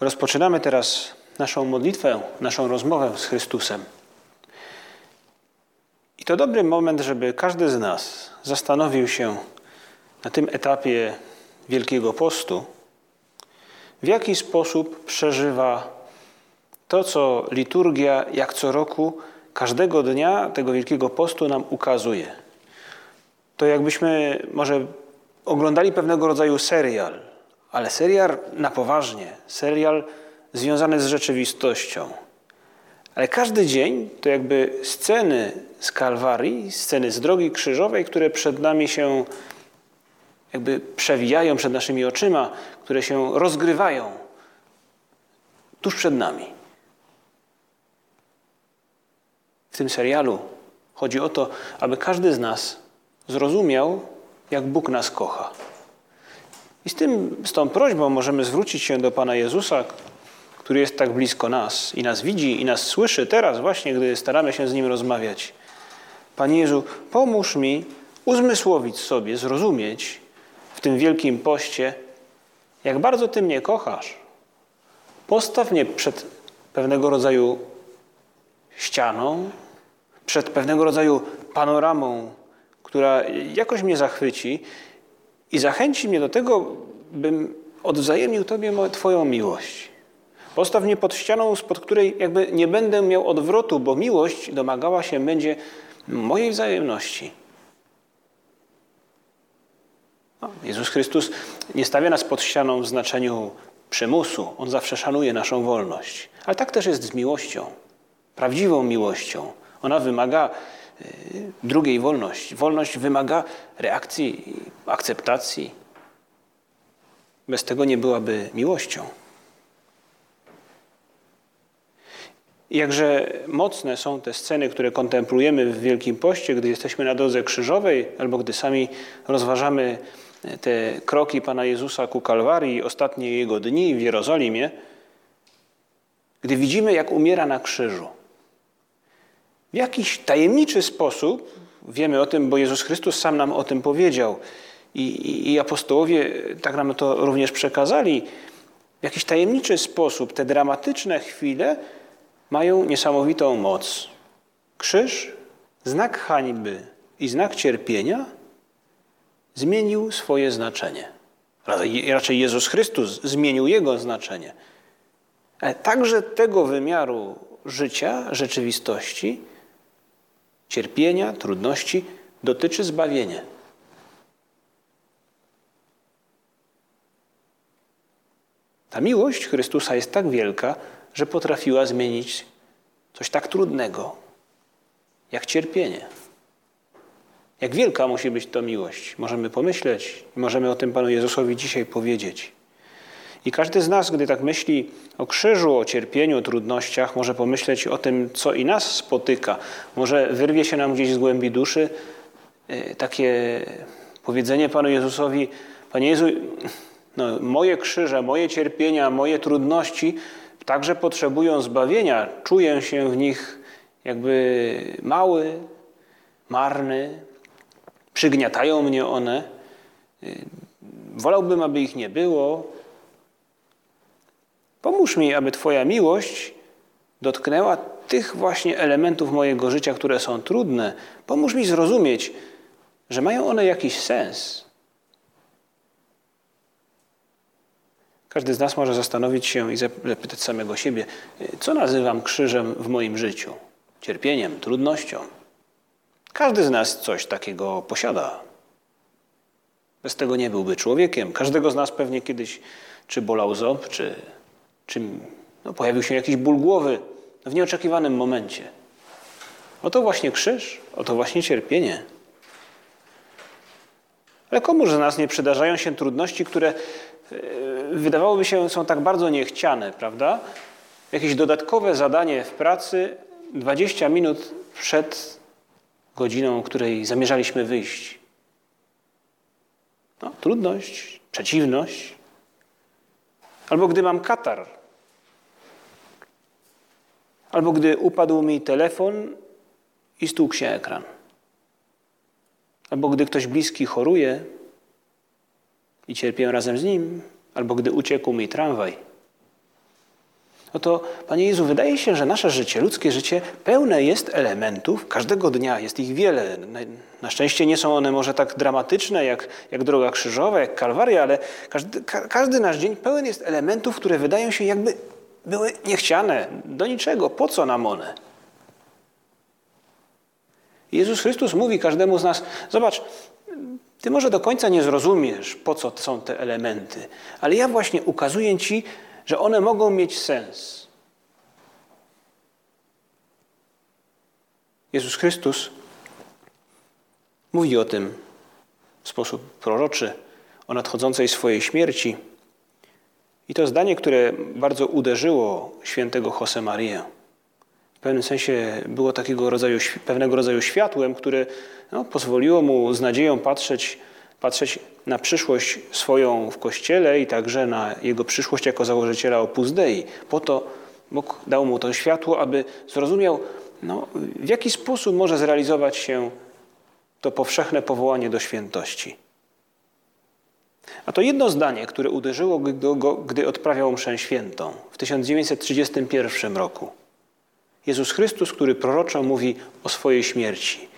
Rozpoczynamy teraz naszą modlitwę, naszą rozmowę z Chrystusem. I to dobry moment, żeby każdy z nas zastanowił się na tym etapie Wielkiego Postu, w jaki sposób przeżywa to, co liturgia jak co roku, każdego dnia tego Wielkiego Postu nam ukazuje. To jakbyśmy może oglądali pewnego rodzaju serial, ale serial na poważnie, serial związany z rzeczywistością. Ale każdy dzień to jakby sceny z Kalwarii, sceny z drogi krzyżowej, które przed nami się jakby przewijają przed naszymi oczyma, które się rozgrywają tuż przed nami. W tym serialu chodzi o to, aby każdy z nas zrozumiał, jak Bóg nas kocha. I z, tym, z tą prośbą możemy zwrócić się do Pana Jezusa, który jest tak blisko nas i nas widzi i nas słyszy teraz właśnie, gdy staramy się z Nim rozmawiać. Panie Jezu, pomóż mi uzmysłowić sobie, zrozumieć w tym wielkim poście, jak bardzo Ty mnie kochasz. Postaw mnie przed pewnego rodzaju ścianą, przed pewnego rodzaju panoramą, która jakoś mnie zachwyci i zachęci mnie do tego, bym odwzajemnił Tobie Twoją miłość. Postaw mnie pod ścianą, spod której jakby nie będę miał odwrotu, bo miłość domagała się będzie mojej wzajemności. No, Jezus Chrystus nie stawia nas pod ścianą w znaczeniu przymusu. On zawsze szanuje naszą wolność. Ale tak też jest z miłością. Prawdziwą miłością. Ona wymaga drugiej wolności. Wolność wymaga reakcji, akceptacji. Bez tego nie byłaby miłością. Jakże mocne są te sceny, które kontemplujemy w Wielkim Poście, gdy jesteśmy na drodze krzyżowej, albo gdy sami rozważamy te kroki Pana Jezusa ku Kalwarii, ostatnie Jego dni w Jerozolimie, gdy widzimy, jak umiera na krzyżu. W jakiś tajemniczy sposób, wiemy o tym, bo Jezus Chrystus sam nam o tym powiedział i, i, apostołowie tak nam to również przekazali, w jakiś tajemniczy sposób te dramatyczne chwile mają niesamowitą moc. Krzyż, znak hańby i znak cierpienia zmienił swoje znaczenie. Raczej Jezus Chrystus zmienił jego znaczenie. Ale także tego wymiaru życia, rzeczywistości, cierpienia, trudności dotyczy zbawienie. Ta miłość Chrystusa jest tak wielka, że potrafiła zmienić coś tak trudnego, jak cierpienie. Jak wielka musi być to miłość? Możemy pomyśleć możemy o tym Panu Jezusowi dzisiaj powiedzieć. I każdy z nas, gdy tak myśli o krzyżu, o cierpieniu, o trudnościach, może pomyśleć o tym, co i nas spotyka. Może wyrwie się nam gdzieś z głębi duszy e, takie powiedzenie Panu Jezusowi: Panie Jezu, no, moje krzyże, moje cierpienia, moje trudności także potrzebują zbawienia. Czuję się w nich jakby mały, marny, przygniatają mnie one. Y, wolałbym, aby ich nie było. Pomóż mi, aby Twoja miłość dotknęła tych właśnie elementów mojego życia, które są trudne. Pomóż mi zrozumieć, że mają one jakiś sens. Każdy z nas może zastanowić się i zapytać samego siebie, co nazywam krzyżem w moim życiu? Cierpieniem, trudnością. Każdy z nas coś takiego posiada. Bez tego nie byłby człowiekiem. Każdego z nas pewnie kiedyś czy bolał ząb, czy, czy no, pojawił się jakiś ból głowy w nieoczekiwanym momencie. Oto właśnie krzyż, oto właśnie cierpienie. Ale komuż z nas nie przydarzają się trudności, które e, wydawałoby się są tak bardzo niechciane, prawda? Jakieś dodatkowe zadanie w pracy 20 minut przed godziną, której zamierzaliśmy wyjść. No, trudność, przeciwność. Albo gdy mam katar. Albo gdy upadł mi telefon i stukł się ekran. Albo gdy ktoś bliski choruje i cierpię razem z nim, albo gdy uciekł mi tramwaj. Oto, Panie Jezu, wydaje się, że nasze życie, ludzkie życie, pełne jest elementów, każdego dnia jest ich wiele. Na szczęście nie są one może tak dramatyczne jak, jak droga krzyżowa, jak kalwaria, ale każdy, ka, każdy nasz dzień pełen jest elementów, które wydają się jakby były niechciane, do niczego. Po co nam one? Jezus Chrystus mówi każdemu z nas: Zobacz, ty może do końca nie zrozumiesz, po co są te elementy, ale ja właśnie ukazuję ci, że one mogą mieć sens. Jezus Chrystus mówi o tym w sposób proroczy, o nadchodzącej swojej śmierci. I to zdanie, które bardzo uderzyło świętego Josemaria w pewnym sensie było takiego rodzaju, pewnego rodzaju światłem, które no, pozwoliło mu z nadzieją patrzeć, patrzeć na przyszłość swoją w Kościele i także na jego przyszłość jako założyciela Opus Dei. Po to Bóg dał mu to światło, aby zrozumiał, no, w jaki sposób może zrealizować się to powszechne powołanie do świętości. A to jedno zdanie, które uderzyło go, gdy odprawiał mszę świętą w 1931 roku. Jezus Chrystus, który proroczo mówi o swojej śmierci.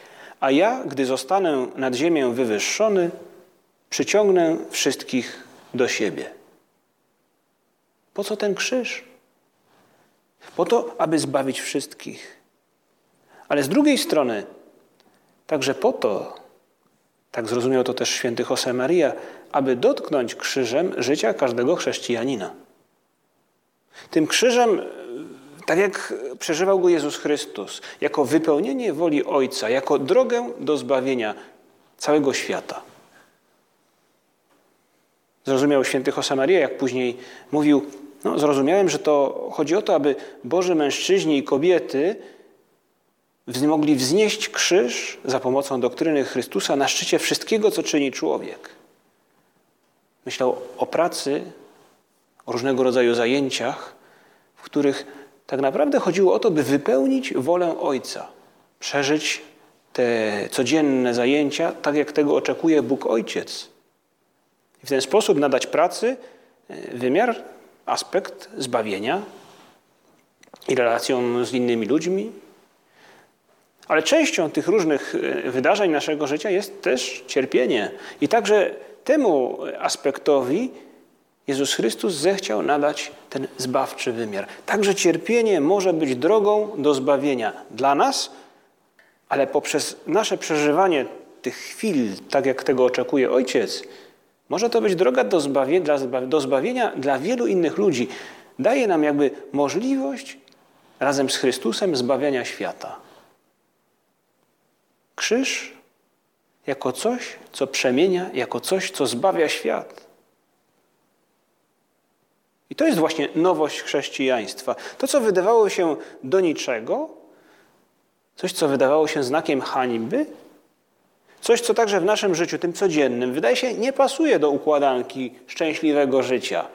A ja, gdy zostanę nad ziemię wywyższony, przyciągnę wszystkich do siebie. Po co ten krzyż? Po to, aby zbawić wszystkich. Ale z drugiej strony, także po to, tak zrozumiał to też święty Josemaria, aby dotknąć krzyżem życia każdego chrześcijanina. Tym krzyżem tak jak przeżywał go Jezus Chrystus, jako wypełnienie woli Ojca, jako drogę do zbawienia całego świata. Zrozumiał święty Josemaria, jak później mówił, no, zrozumiałem, że to chodzi o to, aby Boży mężczyźni i kobiety mogli wznieść krzyż za pomocą doktryny Chrystusa na szczycie wszystkiego, co czyni człowiek. Myślał o pracy, o różnego rodzaju zajęciach, w których tak naprawdę chodziło o to, by wypełnić wolę Ojca, przeżyć te codzienne zajęcia tak, jak tego oczekuje Bóg Ojciec. W ten sposób nadać pracy e, wymiar, aspekt zbawienia i relacją z innymi ludźmi. Ale częścią tych różnych e, wydarzeń naszego życia jest też cierpienie. I także temu aspektowi Jezus Chrystus zechciał nadać ten zbawczy wymiar. Także cierpienie może być drogą do zbawienia dla nas, ale poprzez nasze przeżywanie tych chwil, tak jak tego oczekuje Ojciec, może to być droga do zbawienia, do zbawienia dla wielu innych ludzi. Daje nam jakby możliwość razem z Chrystusem zbawiania świata. Krzyż jako coś, co przemienia, jako coś, co zbawia świat. I to jest właśnie nowość chrześcijaństwa. To, co wydawało się do niczego, coś, co wydawało się znakiem hańby, coś, co także w naszym życiu, tym codziennym, wydaje się nie pasuje do układanki szczęśliwego życia.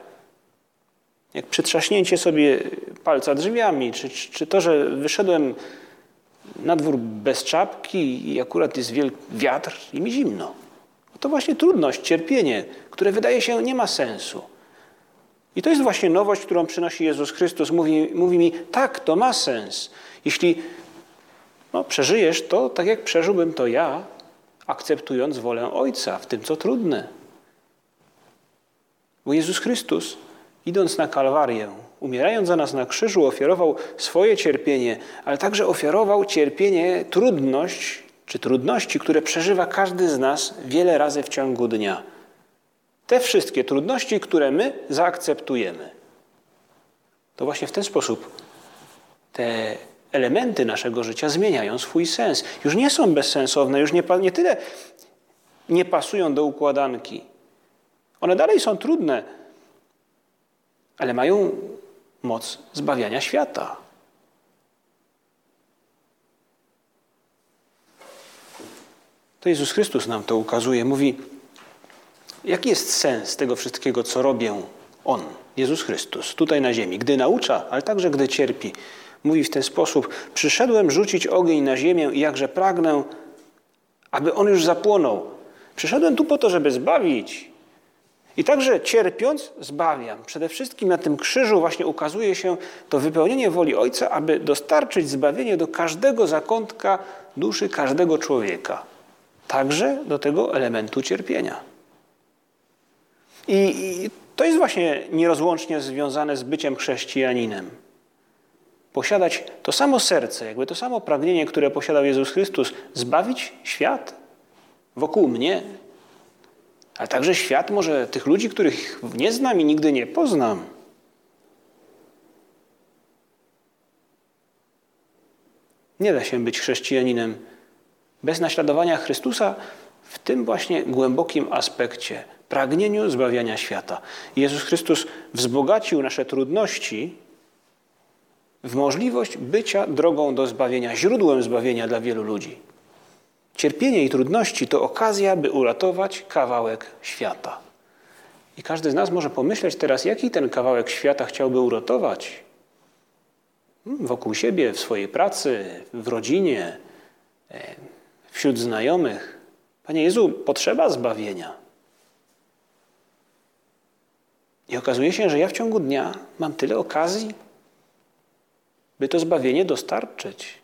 Jak przytrzaśnięcie sobie palca drzwiami, czy, czy to, że wyszedłem na dwór bez czapki i akurat jest wielki wiatr i mi zimno. To właśnie trudność, cierpienie, które wydaje się nie ma sensu. I to jest właśnie nowość, którą przynosi Jezus Chrystus. Mówi, mówi mi, tak, to ma sens. Jeśli no, przeżyjesz to, tak jak przeżyłbym to ja, akceptując wolę Ojca w tym, co trudne. Bo Jezus Chrystus, idąc na Kalwarię, umierając za nas na krzyżu, ofiarował swoje cierpienie, ale także ofiarował cierpienie, trudność czy trudności, które przeżywa każdy z nas wiele razy w ciągu dnia. Te wszystkie trudności, które my zaakceptujemy. To właśnie w ten sposób te elementy naszego życia zmieniają swój sens. Już nie są bezsensowne, już nie, nie tyle nie pasują do układanki. One dalej są trudne, ale mają moc zbawiania świata. To Jezus Chrystus nam to ukazuje. Mówi, jaki jest sens tego wszystkiego, co robię On, Jezus Chrystus, tutaj na ziemi, gdy naucza, ale także gdy cierpi. Mówi w ten sposób: Przyszedłem rzucić ogień na ziemię i jakże pragnę, aby on już zapłonął. Przyszedłem tu po to, żeby zbawić. I także cierpiąc, zbawiam. Przede wszystkim na tym krzyżu właśnie ukazuje się to wypełnienie woli Ojca, aby dostarczyć zbawienie do każdego zakątka duszy każdego człowieka. Także do tego elementu cierpienia. I, I to jest właśnie nierozłącznie związane z byciem chrześcijaninem posiadać to samo serce, jakby to samo pragnienie, które posiadał Jezus Chrystus, zbawić świat wokół mnie, ale także świat może tych ludzi, których nie znam i nigdy nie poznam. Nie da się być chrześcijaninem bez naśladowania Chrystusa w tym właśnie głębokim aspekcie, pragnieniu zbawiania świata. Jezus Chrystus wzbogacił nasze trudności w możliwość bycia drogą do zbawienia, źródłem zbawienia dla wielu ludzi. Cierpienie i trudności to okazja, by uratować kawałek świata. I każdy z nas może pomyśleć teraz, jaki ten kawałek świata chciałby uratować. Hmm, wokół siebie, w swojej pracy, w rodzinie, e, wśród znajomych. Panie Jezu, potrzeba zbawienia. I okazuje się, że ja w ciągu dnia mam tyle okazji, by to zbawienie dostarczyć.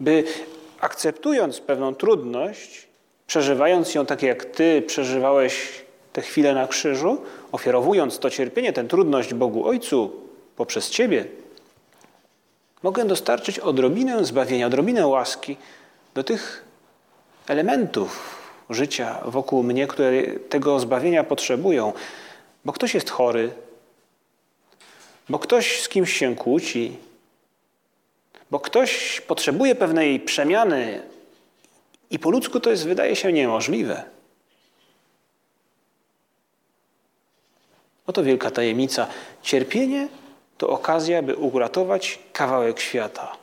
By akceptując pewną trudność, przeżywając ją tak jak Ty przeżywałeś tę chwilę na krzyżu, ofiarowując to cierpienie, tę trudność Bogu Ojcu poprzez Ciebie, mogę dostarczyć odrobinę zbawienia, odrobinę łaski do tych elementów życia wokół mnie, które tego zbawienia potrzebują. Bo ktoś jest chory, bo ktoś z kimś się kłóci, bo ktoś potrzebuje pewnej przemiany i po ludzku to jest, wydaje się, niemożliwe. Oto wielka tajemnica. Cierpienie to okazja, by uratować kawałek świata.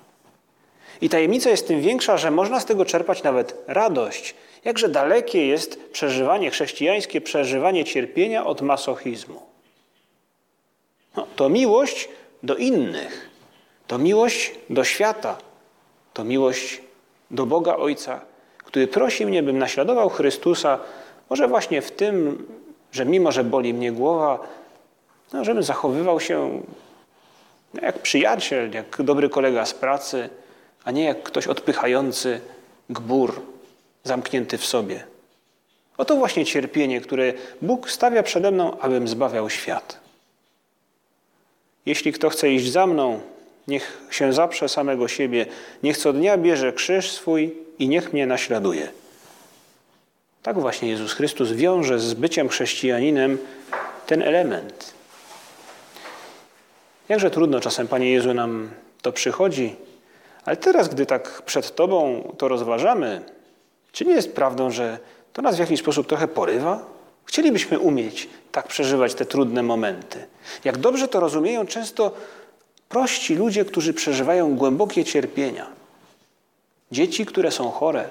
I tajemnica jest tym większa, że można z tego czerpać nawet radość. Jakże dalekie jest przeżywanie chrześcijańskie, przeżywanie cierpienia od masochizmu. No, to miłość do innych, to miłość do świata, to miłość do Boga Ojca, który prosi mnie, bym naśladował Chrystusa, może właśnie w tym, że mimo, że boli mnie głowa, no, żebym zachowywał się jak przyjaciel, jak dobry kolega z pracy, a nie jak ktoś odpychający gbur, zamknięty w sobie. Oto właśnie cierpienie, które Bóg stawia przede mną, abym zbawiał świat. Jeśli kto chce iść za mną, niech się zaprze samego siebie, niech co dnia bierze krzyż swój i niech mnie naśladuje. Tak właśnie Jezus Chrystus wiąże z byciem chrześcijaninem ten element. Jakże trudno czasem, Panie Jezu, nam to przychodzi, ale teraz, gdy tak przed Tobą to rozważamy, czy nie jest prawdą, że to nas w jakiś sposób trochę porywa? Chcielibyśmy umieć tak przeżywać te trudne momenty. Jak dobrze to rozumieją często prości ludzie, którzy przeżywają głębokie cierpienia. Dzieci, które są chore,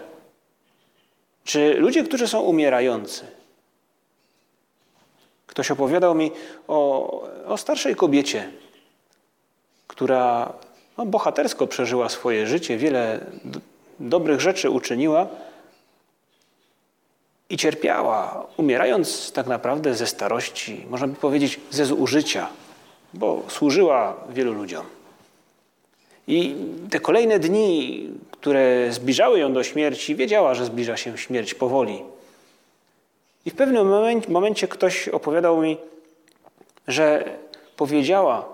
czy ludzie, którzy są umierający. Ktoś opowiadał mi o, o starszej kobiecie, która no, bohatersko przeżyła swoje życie, wiele dobrych rzeczy uczyniła i cierpiała, umierając tak naprawdę ze starości, można by powiedzieć ze zużycia, bo służyła wielu ludziom. I te kolejne dni, które zbliżały ją do śmierci, wiedziała, że zbliża się śmierć powoli. I w pewnym momencie ktoś opowiadał mi, że powiedziała,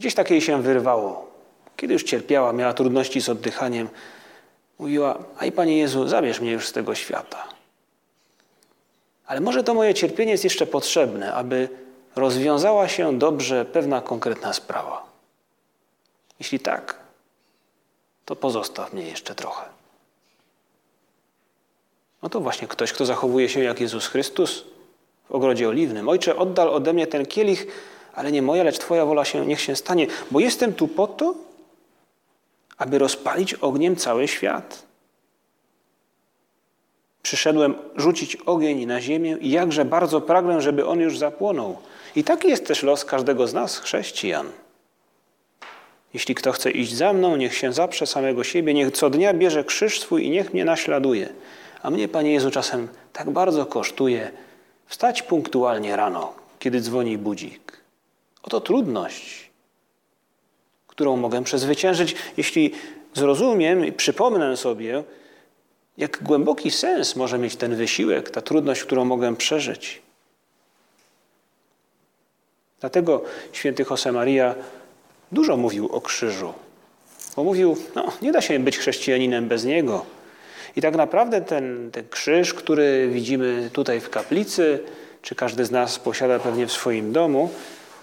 gdzieś takie jej się wyrwało, kiedy już cierpiała, miała trudności z oddychaniem, mówiła: Aj Panie Jezu, zabierz mnie już z tego świata. Ale może to moje cierpienie jest jeszcze potrzebne, aby rozwiązała się dobrze pewna konkretna sprawa. Jeśli tak, to pozostaw mnie jeszcze trochę. No to właśnie ktoś, kto zachowuje się jak Jezus Chrystus w ogrodzie oliwnym. Ojcze, oddal ode mnie ten kielich, ale nie moja, lecz Twoja wola się niech się stanie, bo jestem tu po to, aby rozpalić ogniem cały świat. Przyszedłem rzucić ogień na ziemię i jakże bardzo pragnę, żeby on już zapłonął. I taki jest też los każdego z nas, chrześcijan. Jeśli kto chce iść za mną, niech się zaprze samego siebie, niech co dnia bierze krzyż swój i niech mnie naśladuje. A mnie, Panie Jezu, czasem tak bardzo kosztuje wstać punktualnie rano, kiedy dzwoni budzik. Oto trudność, którą mogę przezwyciężyć, jeśli zrozumiem i przypomnę sobie, jak głęboki sens może mieć ten wysiłek, ta trudność, którą mogę przeżyć. Dlatego święty Josemaria dużo mówił o krzyżu, bo mówił, no nie da się być chrześcijaninem bez niego. I tak naprawdę ten, ten krzyż, który widzimy tutaj w kaplicy, czy każdy z nas posiada pewnie w swoim domu,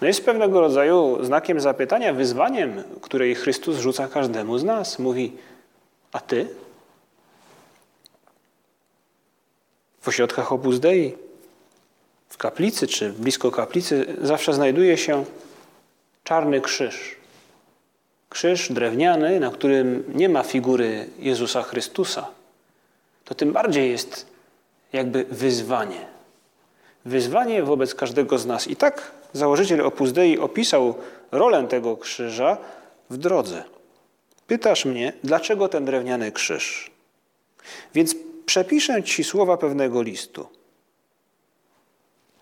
no jest pewnego rodzaju znakiem zapytania, wyzwaniem, które Chrystus rzuca każdemu z nas. Mówi, a ty? W ośrodkach Opus Dei, w kaplicy czy blisko kaplicy zawsze znajduje się czarny krzyż. Krzyż drewniany, na którym nie ma figury Jezusa Chrystusa. To tym bardziej jest jakby wyzwanie. Wyzwanie wobec każdego z nas. I tak założyciel Opus Dei opisał rolę tego krzyża w drodze. Pytasz mnie, dlaczego ten drewniany krzyż? Więc przepiszę ci słowa pewnego listu.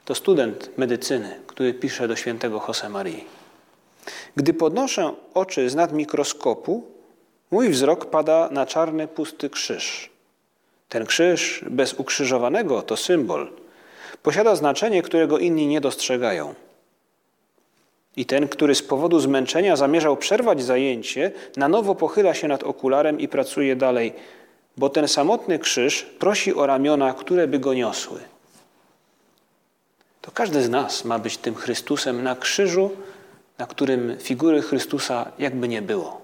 To student medycyny, który pisze do świętego Josemarii. Gdy podnoszę oczy z nad mikroskopu, mój wzrok pada na czarny, pusty krzyż. Ten krzyż bez ukrzyżowanego to symbol. Posiada znaczenie, którego inni nie dostrzegają. I ten, który z powodu zmęczenia zamierzał przerwać zajęcie, na nowo pochyla się nad okularem i pracuje dalej, bo ten samotny krzyż prosi o ramiona, które by go niosły. To każdy z nas ma być tym Chrystusem na krzyżu, na którym figury Chrystusa jakby nie było.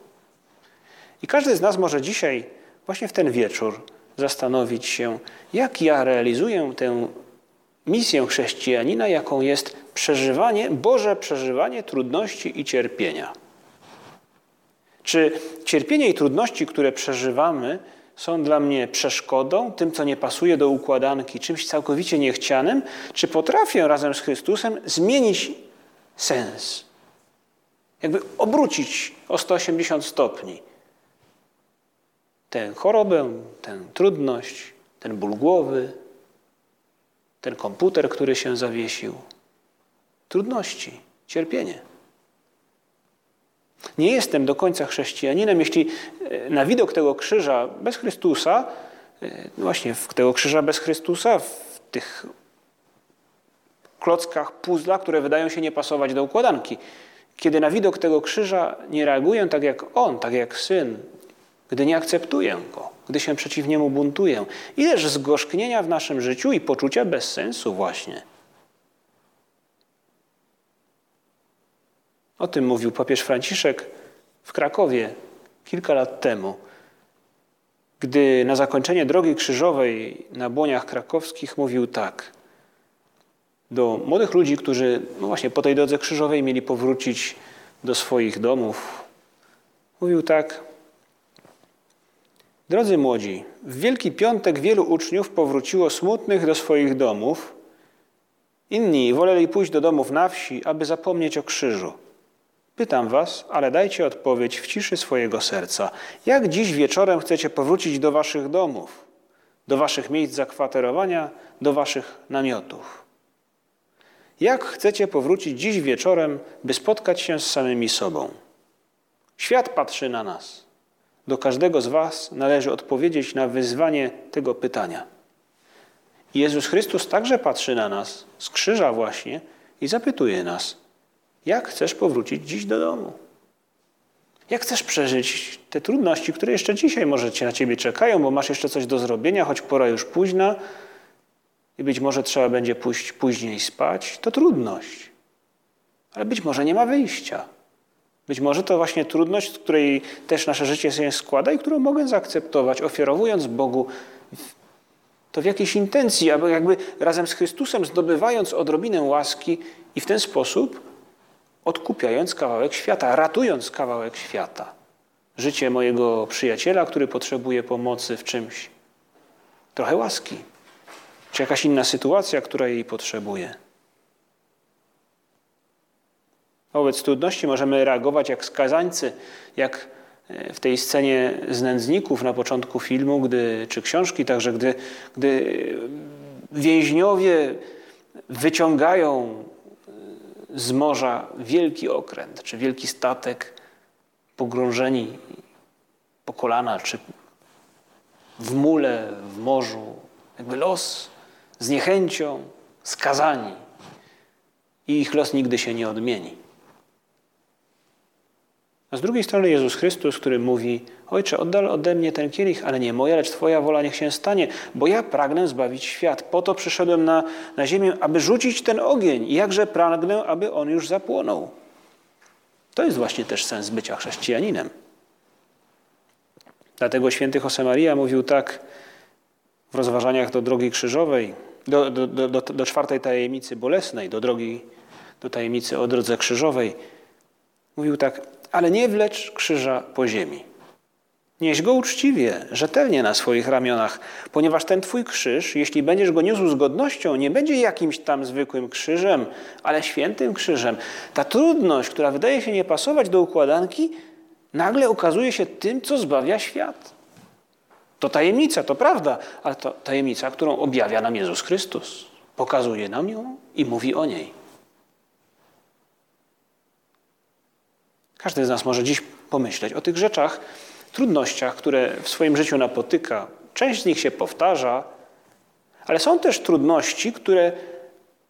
I każdy z nas może dzisiaj, właśnie w ten wieczór, zastanowić się, jak ja realizuję tę misję chrześcijanina, jaką jest przeżywanie, Boże przeżywanie trudności i cierpienia. Czy cierpienie i trudności, które przeżywamy, są dla mnie przeszkodą, tym, co nie pasuje do układanki, czymś całkowicie niechcianym, czy potrafię razem z Chrystusem zmienić sens? Jakby obrócić o 180 stopni tę chorobę, tę trudność, ten ból głowy, ten komputer, który się zawiesił. Trudności, cierpienie. Nie jestem do końca chrześcijaninem, jeśli e, na widok tego krzyża bez Chrystusa, e, właśnie w tego krzyża bez Chrystusa, w tych klockach puzla, które wydają się nie pasować do układanki, kiedy na widok tego krzyża nie reaguję tak jak on, tak jak syn, gdy nie akceptuję go, gdy się przeciw niemu buntuję. Ileż zgorzknienia w naszym życiu i poczucia bez sensu właśnie. O tym mówił papież Franciszek w Krakowie kilka lat temu, gdy na zakończenie drogi krzyżowej na błoniach krakowskich mówił tak do młodych ludzi, którzy no właśnie po tej drodze krzyżowej mieli powrócić do swoich domów. Mówił tak: Drodzy młodzi, w Wielki Piątek wielu uczniów powróciło smutnych do swoich domów. Inni woleli pójść do domów na wsi, aby zapomnieć o krzyżu. Pytam was, ale dajcie odpowiedź w ciszy swojego serca. Jak dziś wieczorem chcecie powrócić do waszych domów, do waszych miejsc zakwaterowania, do waszych namiotów? Jak chcecie powrócić dziś wieczorem, by spotkać się z samymi sobą? Świat patrzy na nas. Do każdego z Was należy odpowiedzieć na wyzwanie tego pytania. Jezus Chrystus także patrzy na nas z krzyża właśnie i zapytuje nas: Jak chcesz powrócić dziś do domu? Jak chcesz przeżyć te trudności, które jeszcze dzisiaj może na ciebie czekają, bo masz jeszcze coś do zrobienia, choć pora już późna i być może trzeba będzie pójść później spać? To trudność. Ale być może nie ma wyjścia. Być może to właśnie trudność, z której też nasze życie się składa i którą mogę zaakceptować, ofiarowując Bogu to w jakiejś intencji, aby jakby razem z Chrystusem zdobywając odrobinę łaski i w ten sposób odkupiając kawałek świata, ratując kawałek świata. Życie mojego przyjaciela, który potrzebuje pomocy w czymś. Trochę łaski. Czy jakaś inna sytuacja, która jej potrzebuje. Wobec trudności możemy reagować jak skazańcy, jak e, w tej scenie z nędzników na początku filmu, gdy, czy książki także, gdy, gdy więźniowie wyciągają e, z morza wielki okręt, czy wielki statek, pogrążeni po kolana, czy w mule, w morzu, jakby los z niechęcią, skazani. I ich los nigdy się nie odmieni. A z drugiej strony Jezus Chrystus, który mówi: Ojcze, oddal ode mnie ten kielich, ale nie moja, lecz Twoja wola niech się stanie, bo ja pragnę zbawić świat. Po to przyszedłem na, na ziemię, aby rzucić ten ogień. I jakże pragnę, aby on już zapłonął. To jest właśnie też sens bycia chrześcijaninem. Dlatego święty Josemaria mówił tak w rozważaniach do drogi krzyżowej, do, do, do, do czwartej tajemnicy bolesnej, do drogi, do tajemnicy o drodze krzyżowej. Mówił tak, ale nie wlecz krzyża po ziemi. Nieś go uczciwie, rzetelnie na swoich ramionach, ponieważ ten twój krzyż, jeśli będziesz go niósł z godnością, nie będzie jakimś tam zwykłym krzyżem, ale świętym krzyżem. Ta trudność, która wydaje się nie pasować do układanki, nagle okazuje się tym, co zbawia świat. To tajemnica, to prawda, ale to tajemnica, którą objawia nam Jezus Chrystus. Pokazuje nam ją i mówi o niej. Każdy z nas może dziś pomyśleć o tych rzeczach, trudnościach, które w swoim życiu napotyka. Część z nich się powtarza, ale są też trudności, które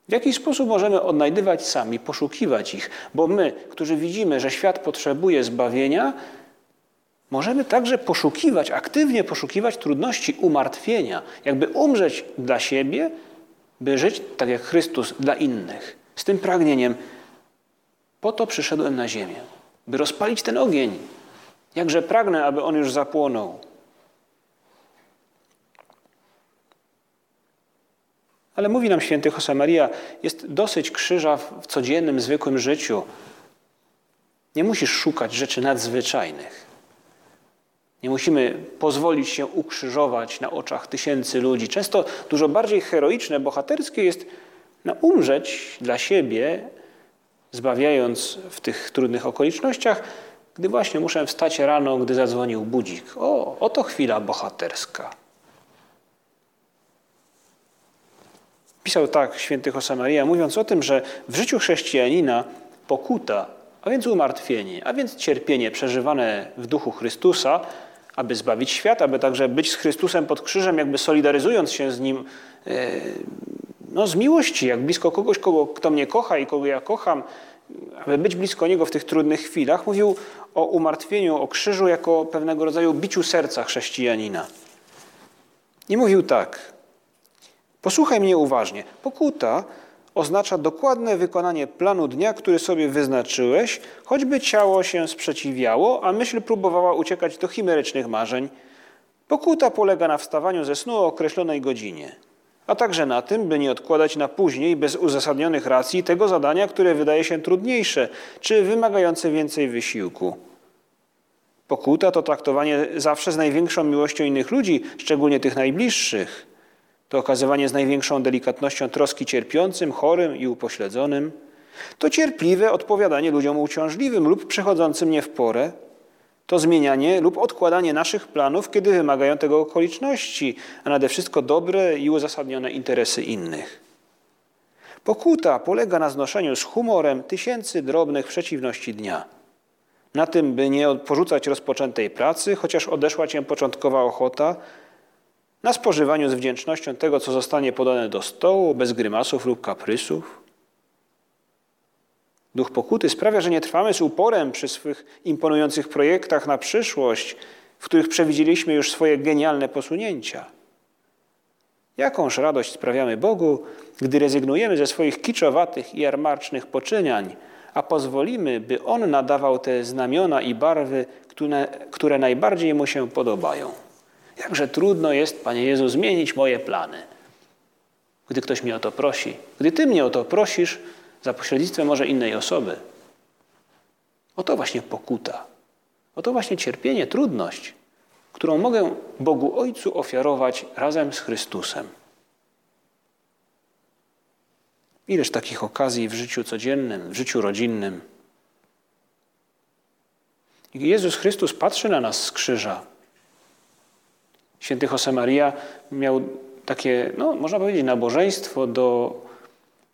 w jakiś sposób możemy odnajdywać sami, poszukiwać ich, bo my, którzy widzimy, że świat potrzebuje zbawienia, możemy także poszukiwać, aktywnie poszukiwać trudności umartwienia, jakby umrzeć dla siebie, by żyć tak jak Chrystus dla innych. Z tym pragnieniem, po to przyszedłem na ziemię by rozpalić ten ogień. Jakże pragnę, aby on już zapłonął. Ale mówi nam święty Josemaria, jest dosyć krzyża w codziennym, zwykłym życiu. Nie musisz szukać rzeczy nadzwyczajnych. Nie musimy pozwolić się ukrzyżować na oczach tysięcy ludzi. Często dużo bardziej heroiczne, bohaterskie jest na umrzeć dla siebie, zbawiając w tych trudnych okolicznościach, gdy właśnie muszę wstać rano, gdy zadzwonił budzik. O, oto chwila bohaterska. Pisał tak święty Josemaria, mówiąc o tym, że w życiu chrześcijanina pokuta, a więc umartwienie, a więc cierpienie przeżywane w duchu Chrystusa, aby zbawić świat, aby także być z Chrystusem pod krzyżem, jakby solidaryzując się z Nim e, no, z miłości, jak blisko kogoś, kogo, kto mnie kocha i kogo ja kocham, aby być blisko Niego w tych trudnych chwilach, mówił o umartwieniu, o krzyżu jako pewnego rodzaju biciu serca chrześcijanina. I mówił tak, posłuchaj mnie uważnie, pokuta oznacza dokładne wykonanie planu dnia, który sobie wyznaczyłeś, choćby ciało się sprzeciwiało, a myśl próbowała uciekać do chimerycznych marzeń. Pokuta polega na wstawaniu ze snu o określonej godzinie a także na tym, by nie odkładać na później bez uzasadnionych racji tego zadania, które wydaje się trudniejsze czy wymagające więcej wysiłku. Pokuta to traktowanie zawsze z największą miłością innych ludzi, szczególnie tych najbliższych. To okazywanie z największą delikatnością troski cierpiącym, chorym i upośledzonym. To cierpliwe odpowiadanie ludziom uciążliwym lub przechodzącym nie w porę to zmienianie lub odkładanie naszych planów, kiedy wymagają tego okoliczności, a nade wszystko dobre i uzasadnione interesy innych. Pokuta polega na znoszeniu z humorem tysięcy drobnych przeciwności dnia. Na tym, by nie porzucać rozpoczętej pracy, chociaż odeszła cię początkowa ochota, na spożywaniu z wdzięcznością tego, co zostanie podane do stołu, bez grymasów lub kaprysów, Duch pokuty sprawia, że nie trwamy z uporem przy swych imponujących projektach na przyszłość, w których przewidzieliśmy już swoje genialne posunięcia. Jakąż radość sprawiamy Bogu, gdy rezygnujemy ze swoich kiczowatych i jarmarcznych poczyniań, a pozwolimy, by On nadawał te znamiona i barwy, które, które najbardziej Mu się podobają. Jakże trudno jest, Panie Jezu, zmienić moje plany. Gdy ktoś mnie o to prosi, gdy Ty mnie o to prosisz za pośrednictwem może innej osoby. Oto właśnie pokuta. Oto właśnie cierpienie, trudność, którą mogę Bogu Ojcu ofiarować razem z Chrystusem. Ileż takich okazji w życiu codziennym, w życiu rodzinnym. Jezus Chrystus patrzy na nas z krzyża. Święty Josemaria miał takie, no, można powiedzieć, nabożeństwo do,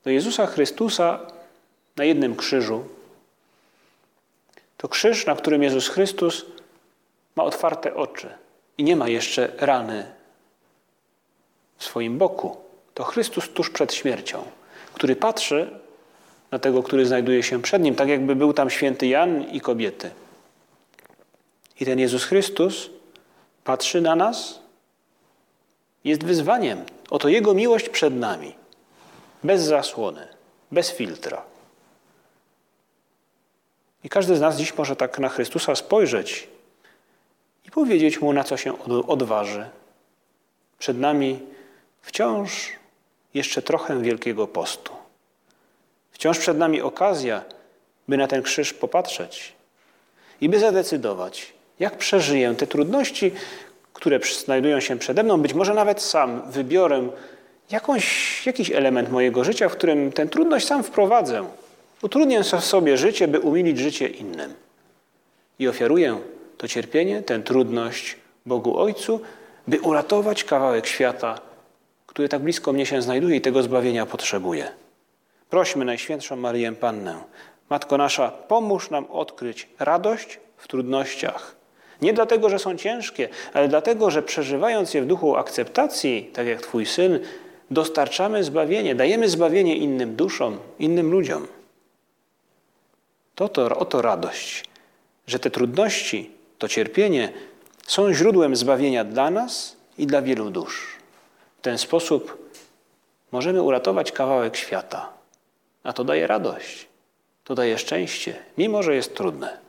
do Jezusa Chrystusa na jednym krzyżu. To krzyż, na którym Jezus Chrystus ma otwarte oczy i nie ma jeszcze rany w swoim boku. To Chrystus tuż przed śmiercią który patrzy na tego, który znajduje się przed nim, tak jakby był tam święty Jan i kobiety. I ten Jezus Chrystus patrzy na nas, jest wyzwaniem. Oto Jego miłość przed nami, bez zasłony, bez filtra. I każdy z nas dziś może tak na Chrystusa spojrzeć i powiedzieć Mu, na co się odważy. Przed nami wciąż jeszcze trochę Wielkiego Postu. Wciąż przed nami okazja, by na ten krzyż popatrzeć i by zadecydować, jak przeżyję te trudności, które znajdują się przede mną. Być może nawet sam wybiorę jakąś, jakiś element mojego życia, w którym tę trudność sam wprowadzę. Utrudnię sobie życie, by umilić życie innym. I ofiaruję to cierpienie, tę trudność Bogu Ojcu, by uratować kawałek świata, który tak blisko mnie się znajduje i tego zbawienia potrzebuje. Prośmy Najświętszą Marię Pannę, Matko nasza, pomóż nam odkryć radość w trudnościach. Nie dlatego, że są ciężkie, ale dlatego, że przeżywając je w duchu akceptacji, tak jak Twój syn, dostarczamy zbawienie, dajemy zbawienie innym duszom, innym ludziom. To, to oto radość, że te trudności, to cierpienie są źródłem zbawienia dla nas i dla wielu dusz. W ten sposób możemy uratować kawałek świata, a to daje radość, to daje szczęście, mimo że jest trudne.